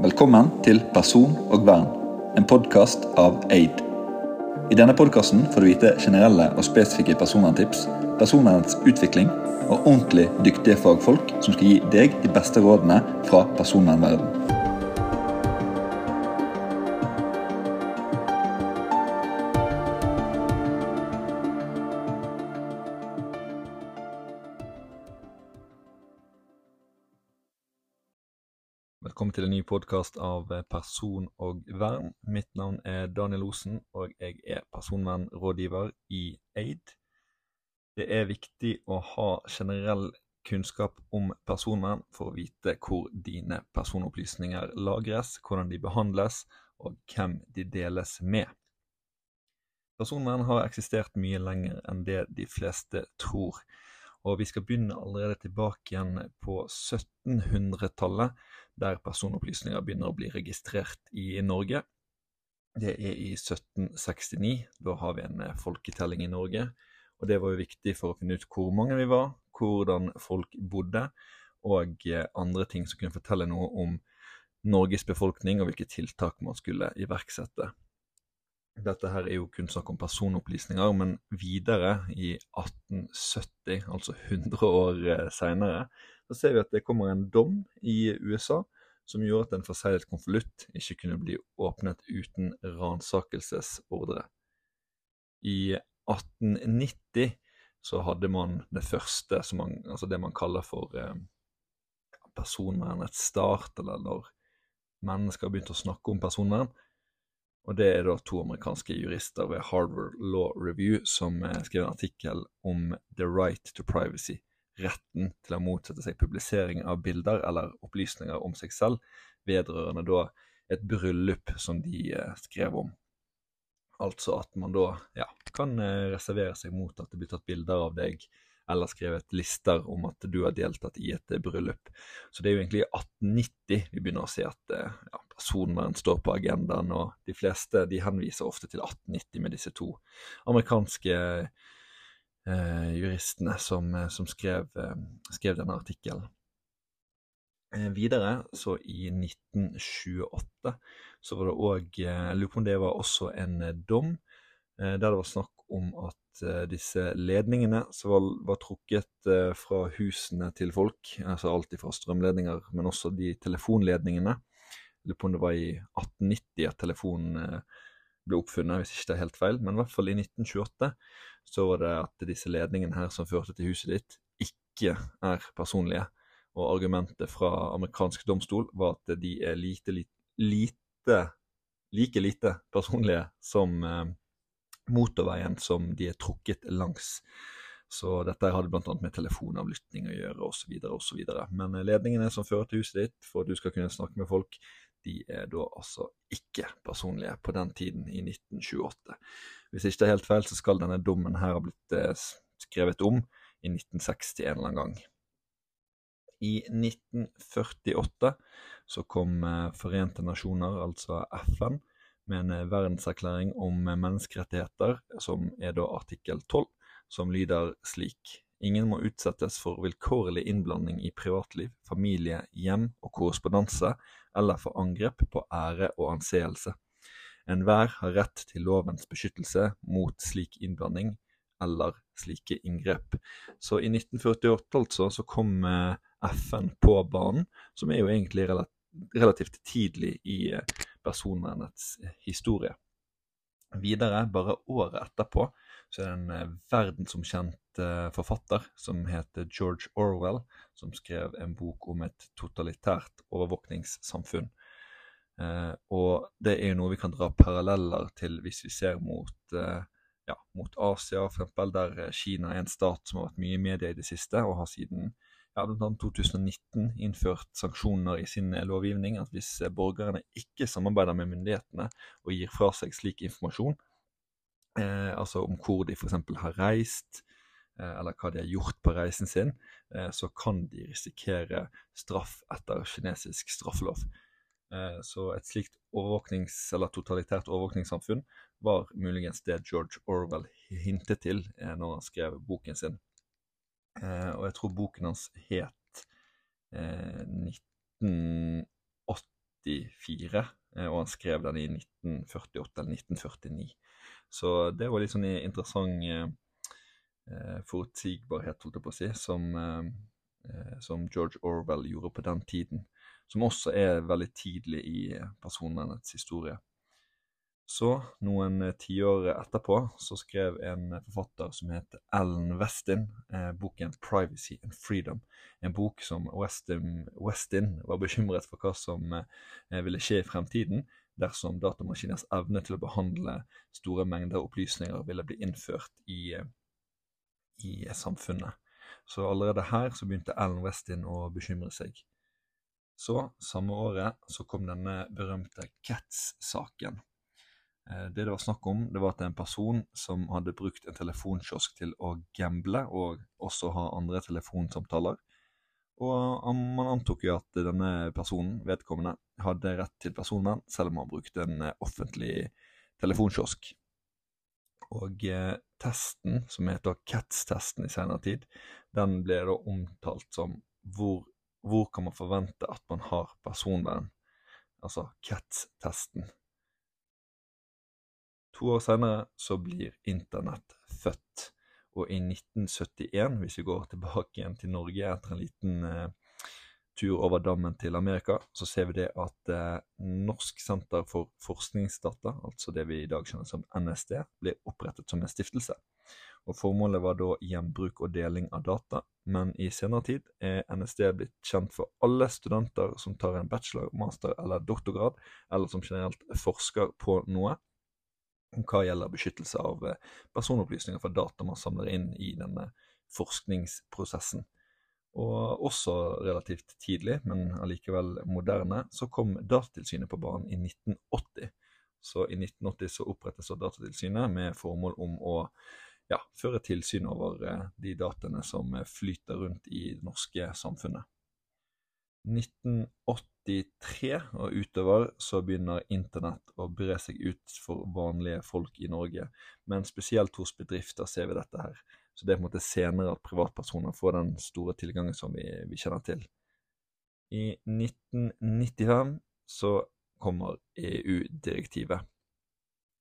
Velkommen til Person og vern, en podkast av Aid. I denne podkasten får du vite generelle og spesifikke personverntips, personvernets utvikling og ordentlig dyktige fagfolk som skal gi deg de beste rådene fra personvernverden. Podkast av Person og vern. Mitt navn er Daniel Osen, og jeg er personvernrådgiver i Aid. Det er viktig å ha generell kunnskap om personvern for å vite hvor dine personopplysninger lagres, hvordan de behandles, og hvem de deles med. Personvern har eksistert mye lenger enn det de fleste tror, og vi skal begynne allerede tilbake igjen på 1700-tallet der personopplysninger begynner å bli registrert i Norge. Det er i 1769. Da har vi en eh, folketelling i Norge. Og det var jo viktig for å finne ut hvor mange vi var, hvordan folk bodde, og eh, andre ting som kunne fortelle noe om Norges befolkning og hvilke tiltak man skulle iverksette. Dette her er jo kun snakk om personopplysninger, men videre, i 1870, altså 100 år eh, seinere, så ser vi at det kommer en dom i USA som gjorde at en forseglet konvolutt ikke kunne bli åpnet uten ransakelsesordre. I 1890 så hadde man det første, man, altså det man kaller for eh, personvernets start, eller når mennesker begynte å snakke om personvern. Og det er da to amerikanske jurister ved Harvard Law Review som eh, skrev en artikkel om The Right to Privacy retten til å motsette seg publisering av bilder eller opplysninger om seg selv vedrørende da et bryllup som de eh, skrev om. Altså at man da ja, kan eh, reservere seg mot at det blir tatt bilder av deg eller skrevet lister om at du har deltatt i et eh, bryllup. Så det er jo egentlig i 1890 vi begynner å se at ja, personvern står på agendaen, og de fleste de henviser ofte til 1890 med disse to amerikanske eh, juristene som, eh, som skrev, eh, skrev, denne artikkelen. Eh, videre, så i 1928, så var det òg Jeg lurer på om det var også en dom der det var snakk om at disse ledningene som var, var trukket fra husene til folk, altså alt fra strømledninger, men også de telefonledningene. Lurer på om det var i 1890 at telefonen ble oppfunnet, hvis ikke det er helt feil, men i hvert fall i 1928 så var det at disse ledningene her som førte til huset ditt, ikke er personlige. Og argumentet fra amerikansk domstol var at de er lite, lite, like lite personlige som eh, motorveien som de er trukket langs. Så dette hadde bl.a. med telefonavlytting å gjøre osv. osv. Men eh, ledningene som fører til huset ditt, for at du skal kunne snakke med folk, de er da altså ikke personlige på den tiden, i 1928. Hvis ikke det er helt feil, så skal denne dommen her ha blitt eh, skrevet om i 1960 en eller annen gang. I 1948 så kom eh, Forente nasjoner, altså FN, med en eh, verdenserklæring om menneskerettigheter, som er da artikkel 12, som lyder slik Ingen må utsettes for vilkårlig innblanding i privatliv, familie, hjem og korrespondanse, eller for angrep på ære og anseelse. Enhver har rett til lovens beskyttelse mot slik innblanding eller slike inngrep. Så i 1948 altså, så kom eh, FN på banen, som er jo egentlig relativt tidlig i eh, personvernets historie. Videre, bare året etterpå, så er det en eh, verdensomkjent eh, forfatter som heter George Orwell, som skrev en bok om et totalitært overvåkningssamfunn. Eh, og det er jo noe vi kan dra paralleller til hvis vi ser mot, ja, mot Asia, f.eks., der Kina er en stat som har vært mye i media i det siste, og har siden ja, bl.a. 2019 innført sanksjoner i sin lovgivning. At hvis borgerne ikke samarbeider med myndighetene og gir fra seg slik informasjon, eh, altså om hvor de f.eks. har reist, eh, eller hva de har gjort på reisen sin, eh, så kan de risikere straff etter kinesisk straffelov. Eh, så et slikt overvåknings- eller totalitært overvåkningssamfunn var muligens det George Orwell hintet til eh, når han skrev boken sin. Eh, og jeg tror boken hans het 1984 1994, og han skrev den i 1948 eller 1949. Så det var litt sånn interessant eh, forutsigbarhet, holdt jeg på å si, som, eh, som, George Orwell gjorde på den tiden. Som også er veldig tidlig i personvernets historie. Så, noen tiår etterpå, så skrev en forfatter som heter Alan Westin eh, boken 'Privacy and Freedom'. En bok som Westin, Westin var bekymret for hva som eh, ville skje i fremtiden dersom datamaskiners evne til å behandle store mengder opplysninger ville bli innført i, i samfunnet. Så allerede her så begynte Alan Westin å bekymre seg. Så, samme året, så kom denne berømte Cats-saken. Eh, det det var snakk om, det var at en person som hadde brukt en telefonkiosk til å gamble og også ha andre telefonsamtaler. Og man antok jo at denne personen, vedkommende, hadde rett til personvern, selv om han brukte en eh, offentlig telefonkiosk. Og eh, testen, som heter CATS-testen i senere tid, den ble da omtalt som hvor, hvor kan man forvente at man har personvern? Altså CATS-testen. To år senere så blir internett født. Og i 1971, hvis vi går tilbake igjen til Norge etter en liten eh, tur over dammen til Amerika, så ser vi det at eh, Norsk senter for forskningsdata, altså det vi i dag kjenner som NSD, ble opprettet som en stiftelse. Og Formålet var da gjenbruk og deling av data, men i senere tid er NSD blitt kjent for alle studenter som tar en bachelor, master eller doktorgrad, eller som generelt forsker på noe, hva gjelder beskyttelse av eh, personopplysninger fra data man samler inn i denne forskningsprosessen. Og også relativt tidlig, men allikevel moderne, så kom Datatilsynet på banen i 1980. Så i 1980 så opprettes Datatilsynet med formål om å ja, føre tilsyn over eh, de dataene som flyter rundt i det norske samfunnet. 1983 og utover så begynner internett å bre seg ut for vanlige folk i Norge, men spesielt hos bedrifter ser vi dette her. Så det er på en måte senere at privatpersoner får den store tilgangen som vi, vi kjenner til. I 1995 så kommer EU-direktivet.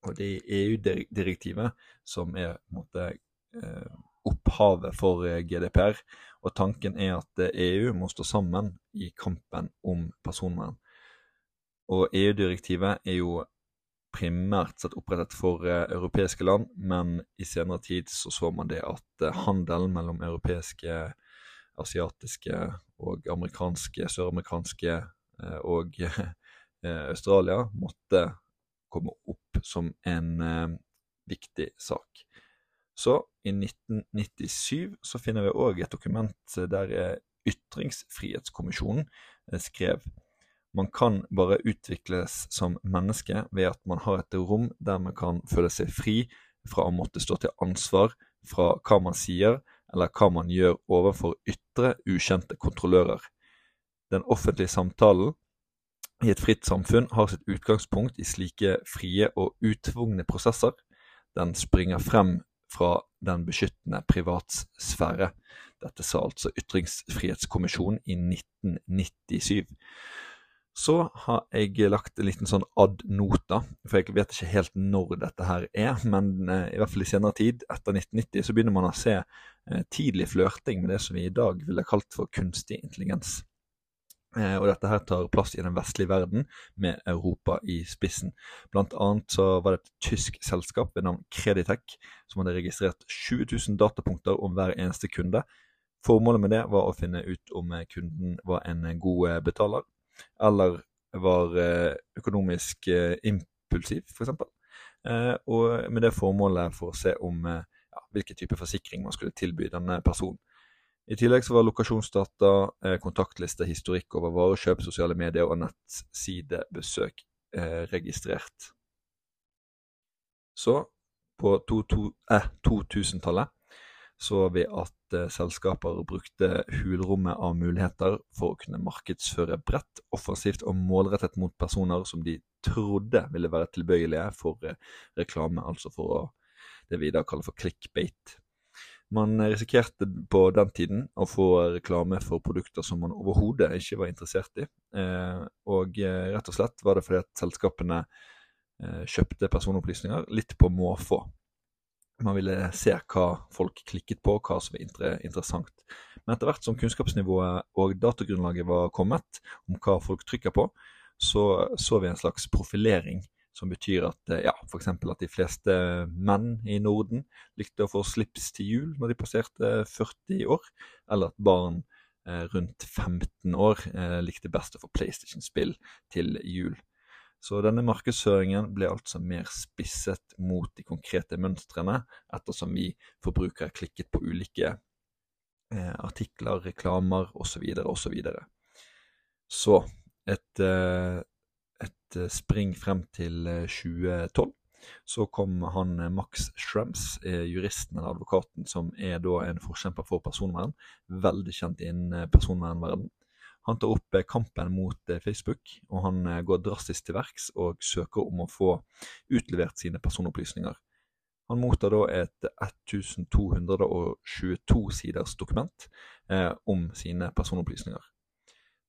Og det er EU-direktivet som er på en måte eh, opphavet for eh, GDPR, og tanken er at EU eh, e må stå sammen i kampen om personvern. Og EU-direktivet er jo primært sett opprettet for uh, europeiske land, men i senere tid så så man det at handelen mellom europeiske, asiatiske og amerikanske, søramerikanske og Australia måtte komme opp som en viktig sak. Så i 1997 så finner vi òg et dokument der eh, Ytringsfrihetskommisjonen eh, skrev man kan bare utvikles som menneske ved at man har et rom der man kan føle seg fri fra å måtte stå til ansvar fra hva man sier eller hva man gjør overfor ytre, ukjente kontrollører. Den offentlige samtalen i et fritt samfunn har sitt utgangspunkt i slike frie og utvungne prosesser. Den springer frem fra den beskyttende privatsfære. Dette sa altså Ytringsfrihetskommisjonen i 1997. Så har jeg lagt en liten sånn ad nota, for jeg vet ikke helt når dette her er. Men eh, i hvert fall i senere tid, etter 1990, så begynner man å se eh, tidlig flørting med det som vi i dag ville kalt for kunstig intelligens. Eh, og dette her tar plass i den vestlige verden, med Europa i spissen. Blant annet så var det et tysk selskap ved navn Creditec som hadde registrert 20 000 datapunkter om hver eneste kunde. Formålet med det var å finne ut om kunden var en god eh, betaler, eller var eh, økonomisk impulsiv, f.eks. Og med det formålet for å se om ja, hvilken type forsikring man skulle tilby denne personen. I tillegg så var lokasjonsdata, eh, kontaktliste, historikk over varekjøp, sosiale medier og nettsidebesøk eh, registrert. Så, på 2000-tallet, eh, så vi at eh, selskaper brukte hulrommet av muligheter for å kunne markedsføre bredt, offensivt og målrettet mot personer som de trodde ville være tilbøyelige for eh, reklame, altså for å, det vi i dag kaller for clickbait. Man risikerte på den tiden å få reklame for produkter som man overhodet ikke var interessert i. Eh, og eh, rett og slett var det fordi at selskapene eh, kjøpte personopplysninger litt på måfå. Man ville se hva folk klikket på, hva som var interessant. Men etter hvert som kunnskapsnivået og datagrunnlaget var kommet om hva folk trykker på, så så vi en slags profilering som betyr at eh, ja, f.eks. at de fleste menn i Norden likte å få slips til jul når de passerte 40 år, eller at barn eh, rundt 15 år eh, likte best å få PlayStation-spill til jul. Så denne markedsføringen ble altså mer spisset mot de konkrete mønstrene, ettersom vi forbrukere klikket på ulike eh, artikler, reklamer osv. osv. Så, videre. så et eh, et eh, spring frem til 2012. Eh, så kom han eh, Max Schrems, juristen eller advokaten som er da en forkjemper for personvern, veldig kjent innen personvernverden. Han tar opp kampen mot Facebook, og han går drastisk til verks og søker om å få utlevert sine personopplysninger. Han mottar da et 1222 siders dokument eh, om sine personopplysninger.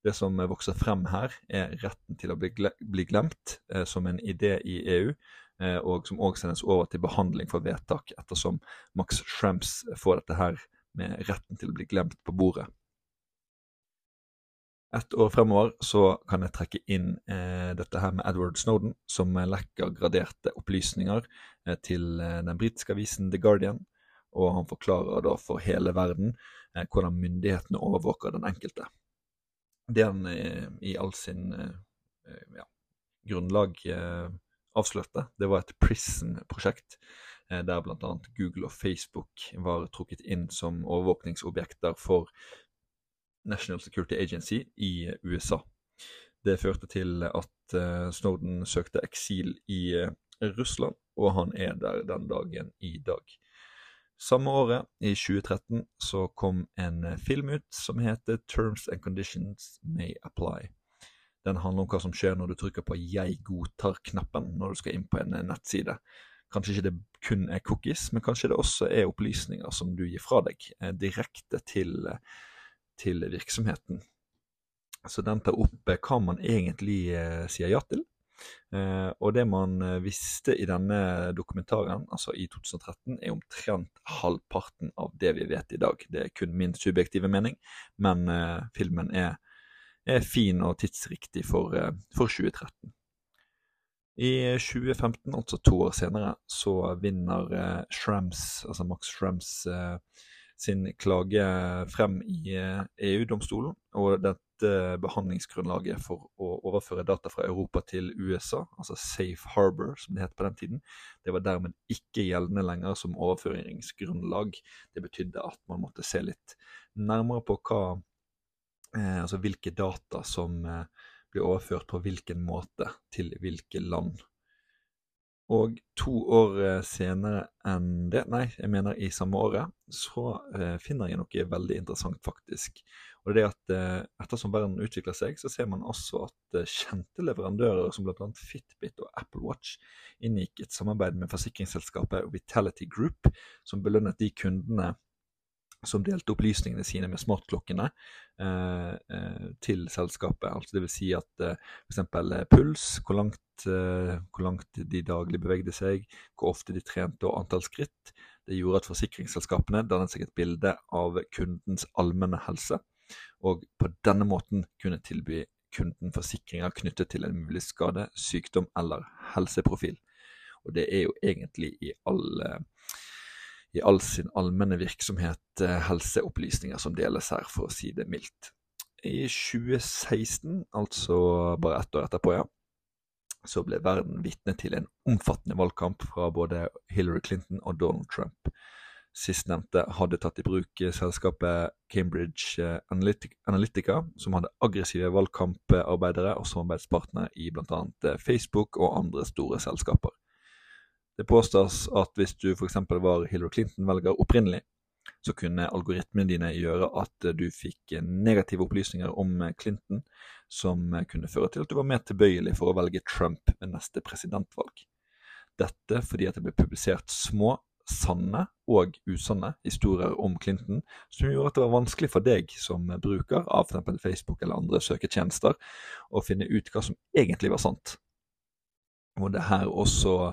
Det som vokser frem her, er retten til å bli glemt eh, som en idé i EU, eh, og som òg sendes over til behandling for vedtak, ettersom Max Schrems får dette her med retten til å bli glemt på bordet. Et år fremover så kan jeg trekke inn eh, dette her med Edward Snowden, som lekker graderte opplysninger eh, til eh, den britiske avisen The Guardian. Og han forklarer da for hele verden eh, hvordan myndighetene overvåker den enkelte det han i all sin eh, eh, ja, grunnlag eh, avslørte, det var et Prison-prosjekt, der bl.a. Google og Facebook var trukket inn som overvåkningsobjekter for National Security Agency i USA. Det førte til at Snowden søkte eksil i Russland, og han er der den dagen i dag. Samme året, i 2013, så kom en eh, film ut som heter Terms and Conditions May Apply. Den handler om hva som skjer når du trykker på 'jeg godtar'-knappen når du skal inn på en eh, nettside. Kanskje ikke det kun er cookies, men kanskje det også er opplysninger som du gir fra deg eh, direkte til, til virksomheten. Så den tar opp hva man egentlig sier ja til, og det man eh, visste i denne dokumentaren, altså i 2013, er omtrent halvparten av det vi vet i dag. Det er kun min subjektive mening, men eh, filmen er, er, fin og tidsriktig for, for 2013. I 2015, altså to år senere, så vinner Shrems, altså Max Shrems sin klage frem i EU-domstolen. og det dette behandlingsgrunnlaget for å overføre data fra Europa til USA, altså Safe Harbor, som det het på den tiden, det var dermed ikke gjeldende lenger som overføringsgrunnlag. Det betydde at man måtte se litt nærmere på hva, eh, altså hvilke data som eh, blir overført på hvilken måte til hvilke land. Og to år eh, senere enn det, nei, jeg mener i samme året, så eh, finner jeg noe veldig interessant, faktisk. Og det er at eh, ettersom verden utvikler seg, så ser man også at eh, kjente leverandører som bl.a. Fitbit og Apple Watch inngikk et samarbeid med forsikringsselskapet Vitality Group, som belønnet de kundene som delte opplysningene sine med smartklokkene eh, eh, til selskapet. Altså det vil si at eh, f.eks. Eh, puls, hvor langt, eh, hvor langt, de daglig bevegde seg, hvor ofte de trente og antall skritt. Det gjorde at forsikringsselskapene dannet seg et bilde av kundens allmenne helse, og på denne måten kunne tilby kunden forsikringer knyttet til en mulig skade, sykdom eller helseprofil. Og det er jo egentlig i all, i all sin allmenne virksomhet eh, helseopplysninger som deles her, for å si det mildt. I 2016, altså bare ett år etterpå, ja, så ble verden vitne til en omfattende valgkamp fra både Hillary Clinton og Donald Trump. Sistnevnte hadde tatt i bruk selskapet Cambridge eh, Analytica, som hadde aggressive valgkamparbeidere og samarbeidspartnere i bl.a. Eh, Facebook og andre store selskaper. Det påstås at hvis du f.eks. var Hillary Clinton-velger opprinnelig, så kunne algoritmene dine gjøre at du fikk negative opplysninger om Clinton, som kunne føre til at du var mer tilbøyelig for å velge Trump ved neste presidentvalg. Dette fordi at det ble publisert små, sanne og usanne historier om Clinton, som gjorde at det var vanskelig for deg som bruker av f.eks. Facebook eller andre søketjenester å finne ut hva som egentlig var sant. Og det her også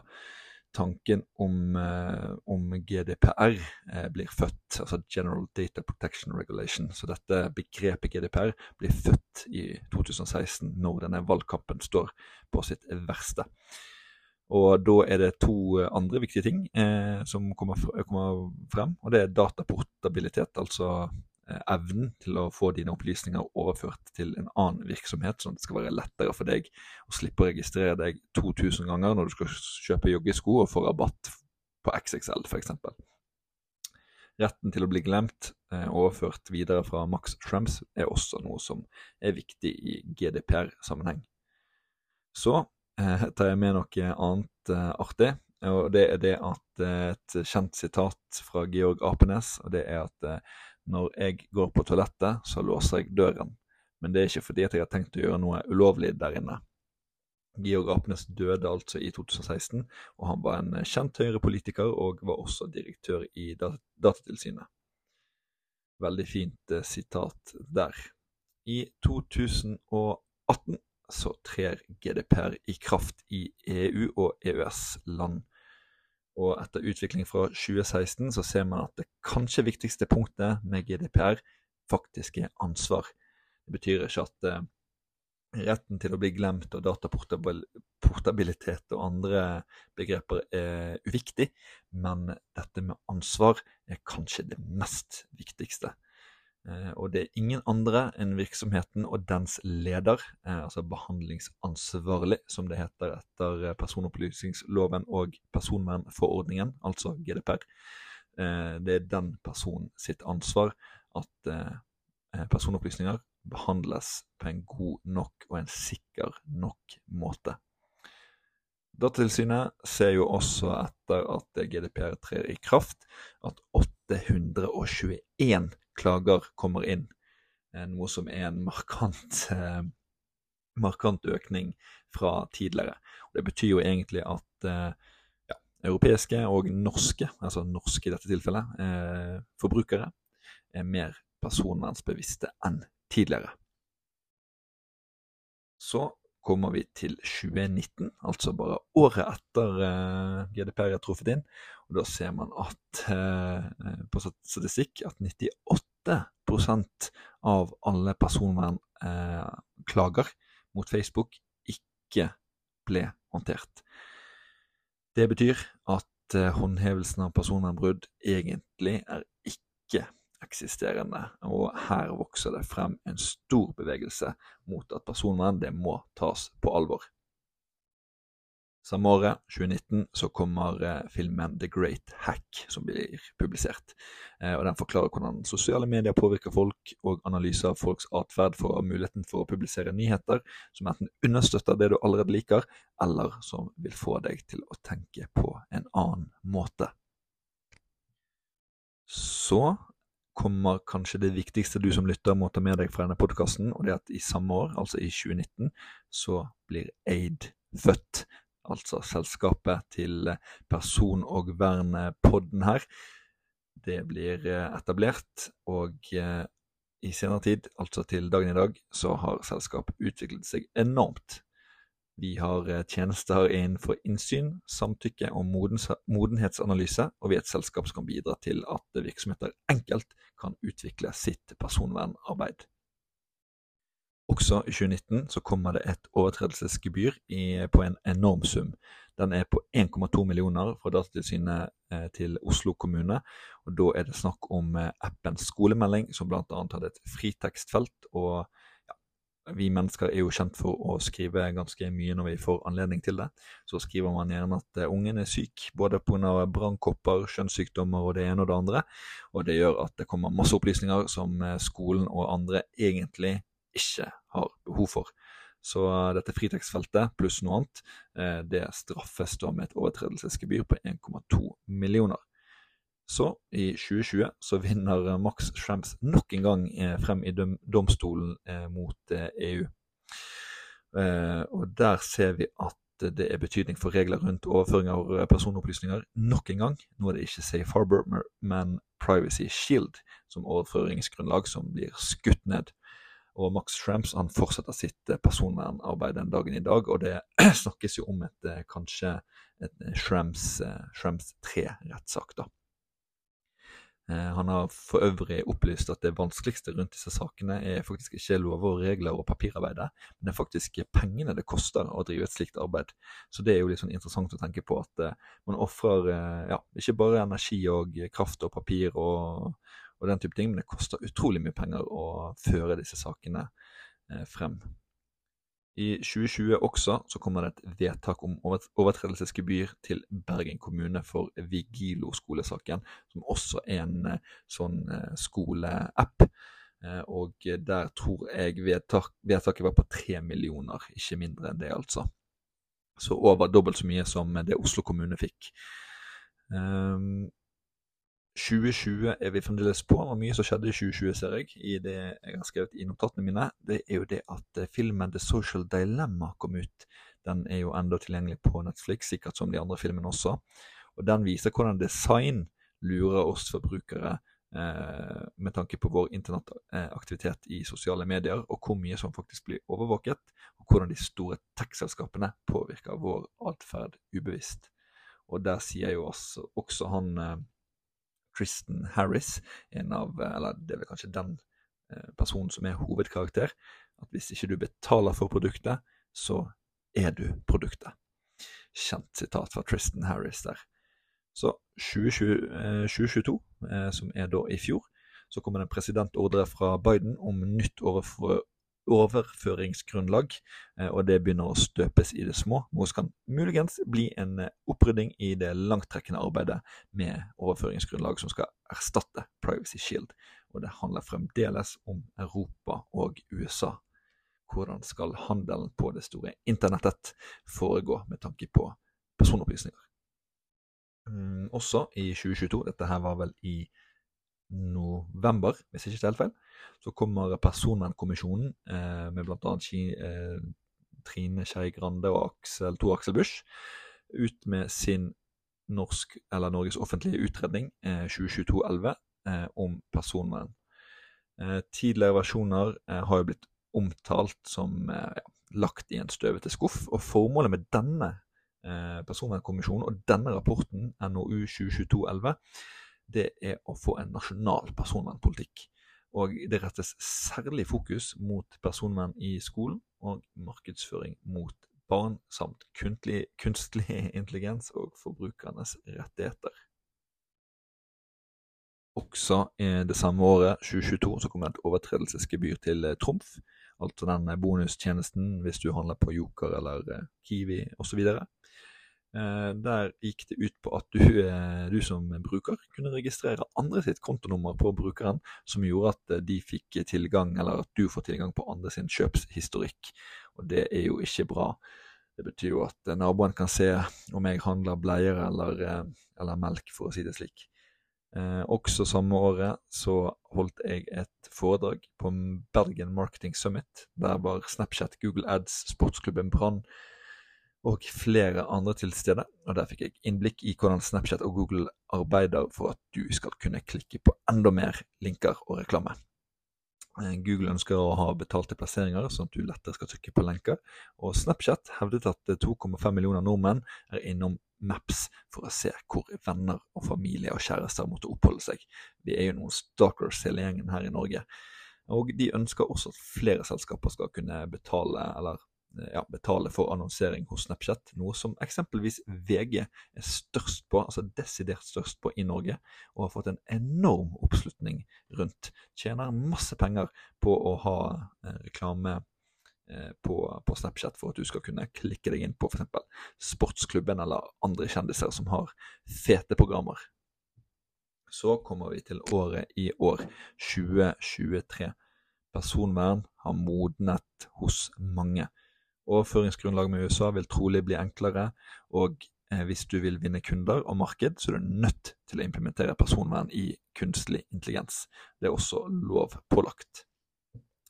tanken om, eh, om GDPR eh, blir født, altså General Data Protection Regulation. Så dette begrepet GDPR blir født i 2016, når denne valgkampen står på sitt verste. Og da er det to andre viktige ting eh, som kommer, kommer, frem, og det er dataportabilitet, altså evnen til å få dine opplysninger overført til en annen virksomhet, sånn at det skal være lettere for deg å slippe å registrere deg 2000 ganger når du skal kjøpe joggesko og få rabatt på XXL f.eks. Retten til å bli glemt, eh, overført videre fra Max Shrems, er også noe som er viktig i GDPR-sammenheng. Så eh, tar jeg med noe annet eh, artig, og det er det at eh, et kjent sitat fra Georg Apenes, og det er at eh, når jeg går på toalettet, så låser jeg døren. Men det er ikke fordi at jeg har tenkt å gjøre noe ulovlig der inne. Georg Apnes døde altså i 2016, og han var en kjent Høyre-politiker og var også direktør i Datatilsynet. Veldig fint eh, sitat der. I 2018 så trer GDPR i kraft i EU og EØS-land. Og etter utvikling fra 2016 så ser man at det kanskje viktigste punktet med GDPR faktisk er ansvar. Det betyr ikke at eh, retten til å bli glemt og dataportabilitet og andre begreper er uviktig, men dette med ansvar er kanskje det mest viktigste. Eh, og det er ingen andre enn virksomheten og dens leder, eh, altså behandlingsansvarlig, som det heter etter eh, personopplysningsloven og personvernforordningen, altså GDPR. Det er den personen sitt ansvar at personopplysninger behandles på en god nok og en sikker nok måte. Datatilsynet ser jo også etter at GDPR trer i kraft, at 821 klager kommer inn, eh, noe som er en markant, eh, markant økning fra tidligere. Og det betyr jo egentlig at eh, ja, europeiske og norske, altså norske i dette tilfellet, eh, forbrukere er mer personvernsbevisste enn tidligere. Så kommer vi til 2019, altså bare året etter eh, GDPR er truffet inn. Og da ser man at eh, på statistikk at 98% av alle personvernklager eh, mot Facebook ikke ble håndtert. Det betyr at eh, håndhevelsen av personvernbrudd egentlig er ikke eksisterende, og her vokser det frem en stor bevegelse mot at personvern det må tas på alvor. Samme året, 2019, så kommer eh, filmen The Great Hack, som blir publisert. Eh, og Den forklarer hvordan sosiale medier påvirker folk, og analyser av folks atferd for muligheten for å publisere nyheter som enten understøtter det du allerede liker, eller som vil få deg til å tenke på en annen måte. Så kommer kanskje det viktigste du som lytter må ta med deg fra denne podkasten, og det er at i samme år, altså i 2019, så blir Aid født. Altså selskapet til Person- og vern-podden her. Det blir eh, etablert, og eh, i senere tid, altså til dagen i dag, så har selskapet utviklet seg enormt. Vi har eh, tjenester innenfor innsyn, samtykke og modenhetsanalyse, og vi er et selskap som kan bidra til at virksomheter enkelt kan utvikle sitt personvernarbeid. Også i 2019 så kommer det et overtredelsesgebyr i, på en enorm sum. Den er på 1,2 millioner fra Datatilsynet eh, til Oslo kommune. og Da er det snakk om appens appen Skolemelding, som bl.a. hadde et fritekstfelt og vi mennesker er jo kjent for å skrive ganske mye når vi får anledning til det. Så skriver man gjerne at eh, ungen er syk, både pga. brannkopper, kjønnssykdommer og det ene og det andre. Og det gjør at det kommer masse opplysninger som eh, skolen og andre egentlig ikke har behov for. Så eh, dette fritekstfeltet pluss noe annet, det straffes da med et overtredelsesgebyr på 1,2 millioner. Så, i 2020, så vinner eh, Max Schrems nok en gang eh, frem i domstolen eh, mot EU. Og der ser vi at det er betydning for regler rundt overføring av personopplysninger. Nok en gang, nå er det ikke Safe Harbor, men Privacy Shield som overføringsgrunnlag som blir skutt ned. Og Max Schrems han fortsetter sitt personvernarbeid den dagen i dag, og det snakkes jo om et kanskje et Schrems, Schrems 3-rettssak. da. Eh, han har for øvrig opplyst at det vanskeligste rundt disse sakene er faktisk ikke lover og regler og papirarbeidet, men det er faktisk pengene det koster å drive et slikt arbeid. Så det er jo litt sånn interessant å tenke på at uh, man ofrer uh, ja, ikke bare energi og kraft og papir og, og, den type ting, men det koster utrolig mye penger å føre disse sakene frem. I 2020 også så kommer det et vedtak om overtredelsesgebyr til Bergen kommune for Vigilo-skolesaken, som også er en eh, sånn eh, skoleapp. Eh, og der tror jeg vedtak, vedtaket var på tre millioner, ikke mindre enn det, altså. Så over dobbelt så mye som det Oslo kommune fikk. Um, 2020 er vi fremdeles på. Det var mye som skjedde i 2020, ser jeg, i det jeg har skrevet i notatene mine. Det er jo det at eh, filmen The Social Dilemma kom ut. Den er jo enda tilgjengelig på Netflix, sikkert som de andre filmene også. Og den viser hvordan design lurer oss forbrukere eh, med tanke på vår internettaktivitet i sosiale medier, og hvor mye som faktisk blir overvåket, og hvordan de store tech-selskapene påvirker vår atferd ubevisst. Og der sier jo også, han eh, Tristan Harris, en av, eller det er vel kanskje den eh, personen som er hovedkarakter, at hvis ikke du betaler for produktet, så er du produktet. Kjent sitat fra Tristan Harris der. Så 2020, 2022, eh, eh, som er da i fjor, så kommer det en presidentordre fra Biden om nytt overfor, overføringsgrunnlag, eh, og det begynner å støpes i det små. Noe som kan muligens bli en eh, opprydding i det langtrekkende arbeidet med overføringsgrunnlag som skal erstatte Privacy Shield. Og det handler fremdeles om Europa og USA. Hvordan skal handelen på det store internettet foregå med tanke på personopplysninger? Mm, også i 2022, dette her var vel i november, hvis ikke det er helt feil, så kommer Personvernkommisjonen eh, med bl.a. Eh, Trine Skei Grande og Aksel, to Aksel Busch ut med sin norsk, eller Norges offentlige utredning eh, 2022-11 eh, om personvern. Eh, tidligere versjoner eh, har jo blitt omtalt som ja, lagt i en støvete skuff, og formålet med denne personvernkommisjonen og denne rapporten, NOU 2022-11, det er å få en nasjonal personvernpolitikk. Og det rettes særlig fokus mot personvern i skolen og markedsføring mot barn, samt kunstlig, kunstlig intelligens og forbrukernes rettigheter. Også det samme året, 2022, så kommer et overtredelsesgebyr til eh, Trumf. Altså den bonustjenesten hvis du handler på Joker eller eh, Kiwi osv. Eh, der gikk det ut på at du, eh, du, som bruker kunne registrere andre sitt kontonummer på brukeren, som gjorde at eh, de fikk tilgang, eller at du får tilgang på andre sin kjøpshistorikk. Og det er jo ikke bra. Det betyr jo at naboen kan se om jeg handler bleier eller, eller melk, for å si det slik. Eh, også samme året så holdt jeg et foredrag på Bergen Marketing Summit. Der var Snapchat, Google Ads, sportsklubben Brann og flere andre til stede. Og der fikk jeg innblikk i hvordan Snapchat og Google arbeider for at du skal kunne klikke på enda mer linker og reklame. Eh, Google ønsker å ha betalte plasseringer, sånn at du lettere skal trykke på lenker. Og Snapchat hevdet at 2,5 millioner nordmenn er innom Maps for å se hvor venner og familie og kjærester måtte oppholde seg. Vi er jo noen stalkers hele gjengen her i Norge. Og de ønsker også at flere selskaper skal kunne betale, eller ja, betale for annonsering hos Snapchat, noe som eksempelvis VG er størst på, altså desidert størst på i Norge, og har fått en enorm oppslutning rundt. Tjener masse penger på å ha eh, reklame eh, på, på, Snapchat for at du skal kunne klikke deg inn på f.eks. Sportsklubben eller andre kjendiser som har fete programmer. Så kommer vi til året i år, 2023. Personvern har modnet hos mange. Overføringsgrunnlag med USA vil trolig bli enklere, og eh, hvis du vil vinne kunder og marked, så er du nødt til å implementere personvern i kunstig intelligens. Det er også lovpålagt.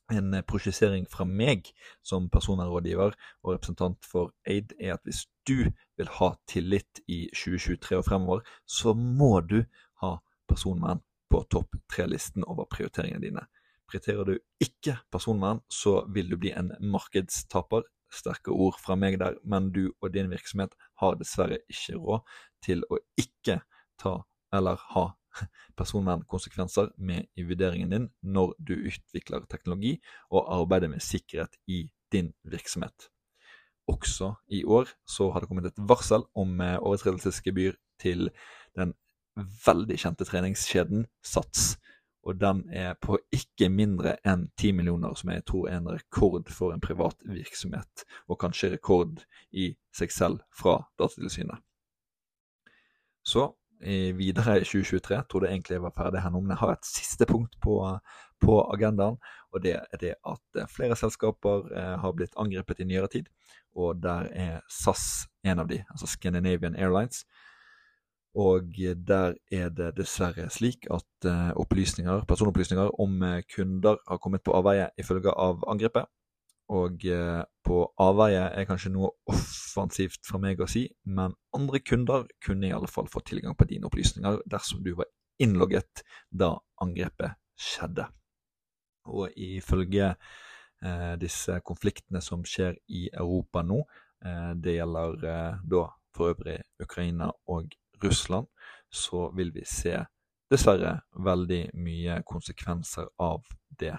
en prosjisering fra meg som personvernrådgiver og representant for AID er at hvis du vil ha tillit i 2023 og fremover, så må du ha personvern på topp tre-listen over prioriteringene dine. Prioriterer du ikke personvern, så vil du bli en markedstaper. Sterke ord fra meg der, men du og din virksomhet har dessverre ikke råd til å ikke ta eller ha personvernkonsekvenser med i vurderingen din når du utvikler teknologi og arbeider med sikkerhet i din virksomhet. Også i år så har det kommet et varsel om eh, overtredelsesgebyr til den veldig kjente treningskjeden Sats. Og den er på ikke mindre enn 10 millioner, som jeg tror er en rekord for en privat virksomhet. Og kanskje rekord i seg selv fra Datatilsynet. Så videre i 2023. Jeg det egentlig jeg var ferdig her nå, men jeg har et siste punkt på, på agendaen. Og det er det at eh, flere selskaper eh, har blitt angrepet i nyere tid. Og der er SAS en av de, altså Scandinavian Airlines. Og der er det dessverre slik at eh, opplysninger, personopplysninger om eh, kunder har kommet på avveie ifølge av angrepet. Og eh, på avveie er kanskje noe offensivt fra meg å si, men andre kunder kunne i alle fall få tilgang på dine opplysninger dersom du var innlogget da angrepet skjedde. Og ifølge disse konfliktene som skjer i Europa nå, det gjelder da for øvrig Ukraina og Russland, så vil vi se dessverre veldig mye konsekvenser av det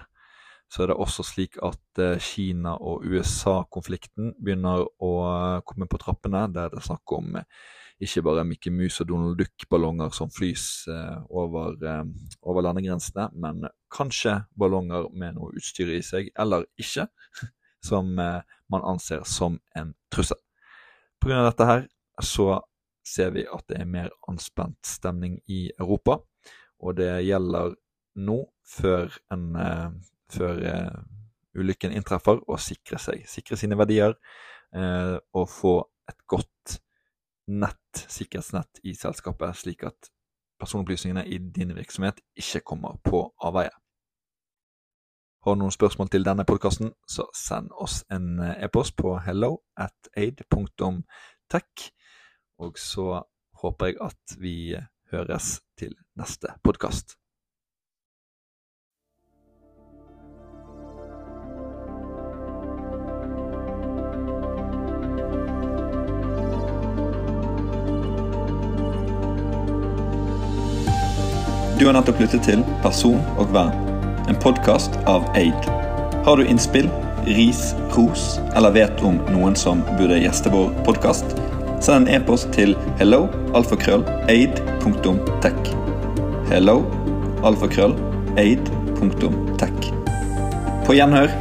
så er det også slik at eh, Kina- og USA-konflikten begynner å eh, komme på trappene. Der det er snakk om eh, ikke bare Mickey Mouse og Donald Duck-ballonger som flys over, over, landegrensene, men kanskje ballonger med noe utstyr i seg, eller ikke, som man anser som en trussel. Pga. dette her så ser vi at det er mer anspent stemning i Europa, og det gjelder nå før en før uh, ulykken inntreffer, å sikre seg. Sikre sine verdier uh, og få et godt nett, sikkerhetsnett i selskapet, slik at personopplysningene i din virksomhet ikke kommer på avveie. Har du noen spørsmål til denne podkasten, så send oss en eh, e-post på hello at aid.tech. Og så håper jeg at vi høres til neste podkast. Du har nettopp lyttet til Person og vern, en podkast av Aid. Har du innspill, ris, ros eller vet om noen som burde gjeste vår podkast? Send en e-post til hello alfakrøll, aid.tech. På gjenhør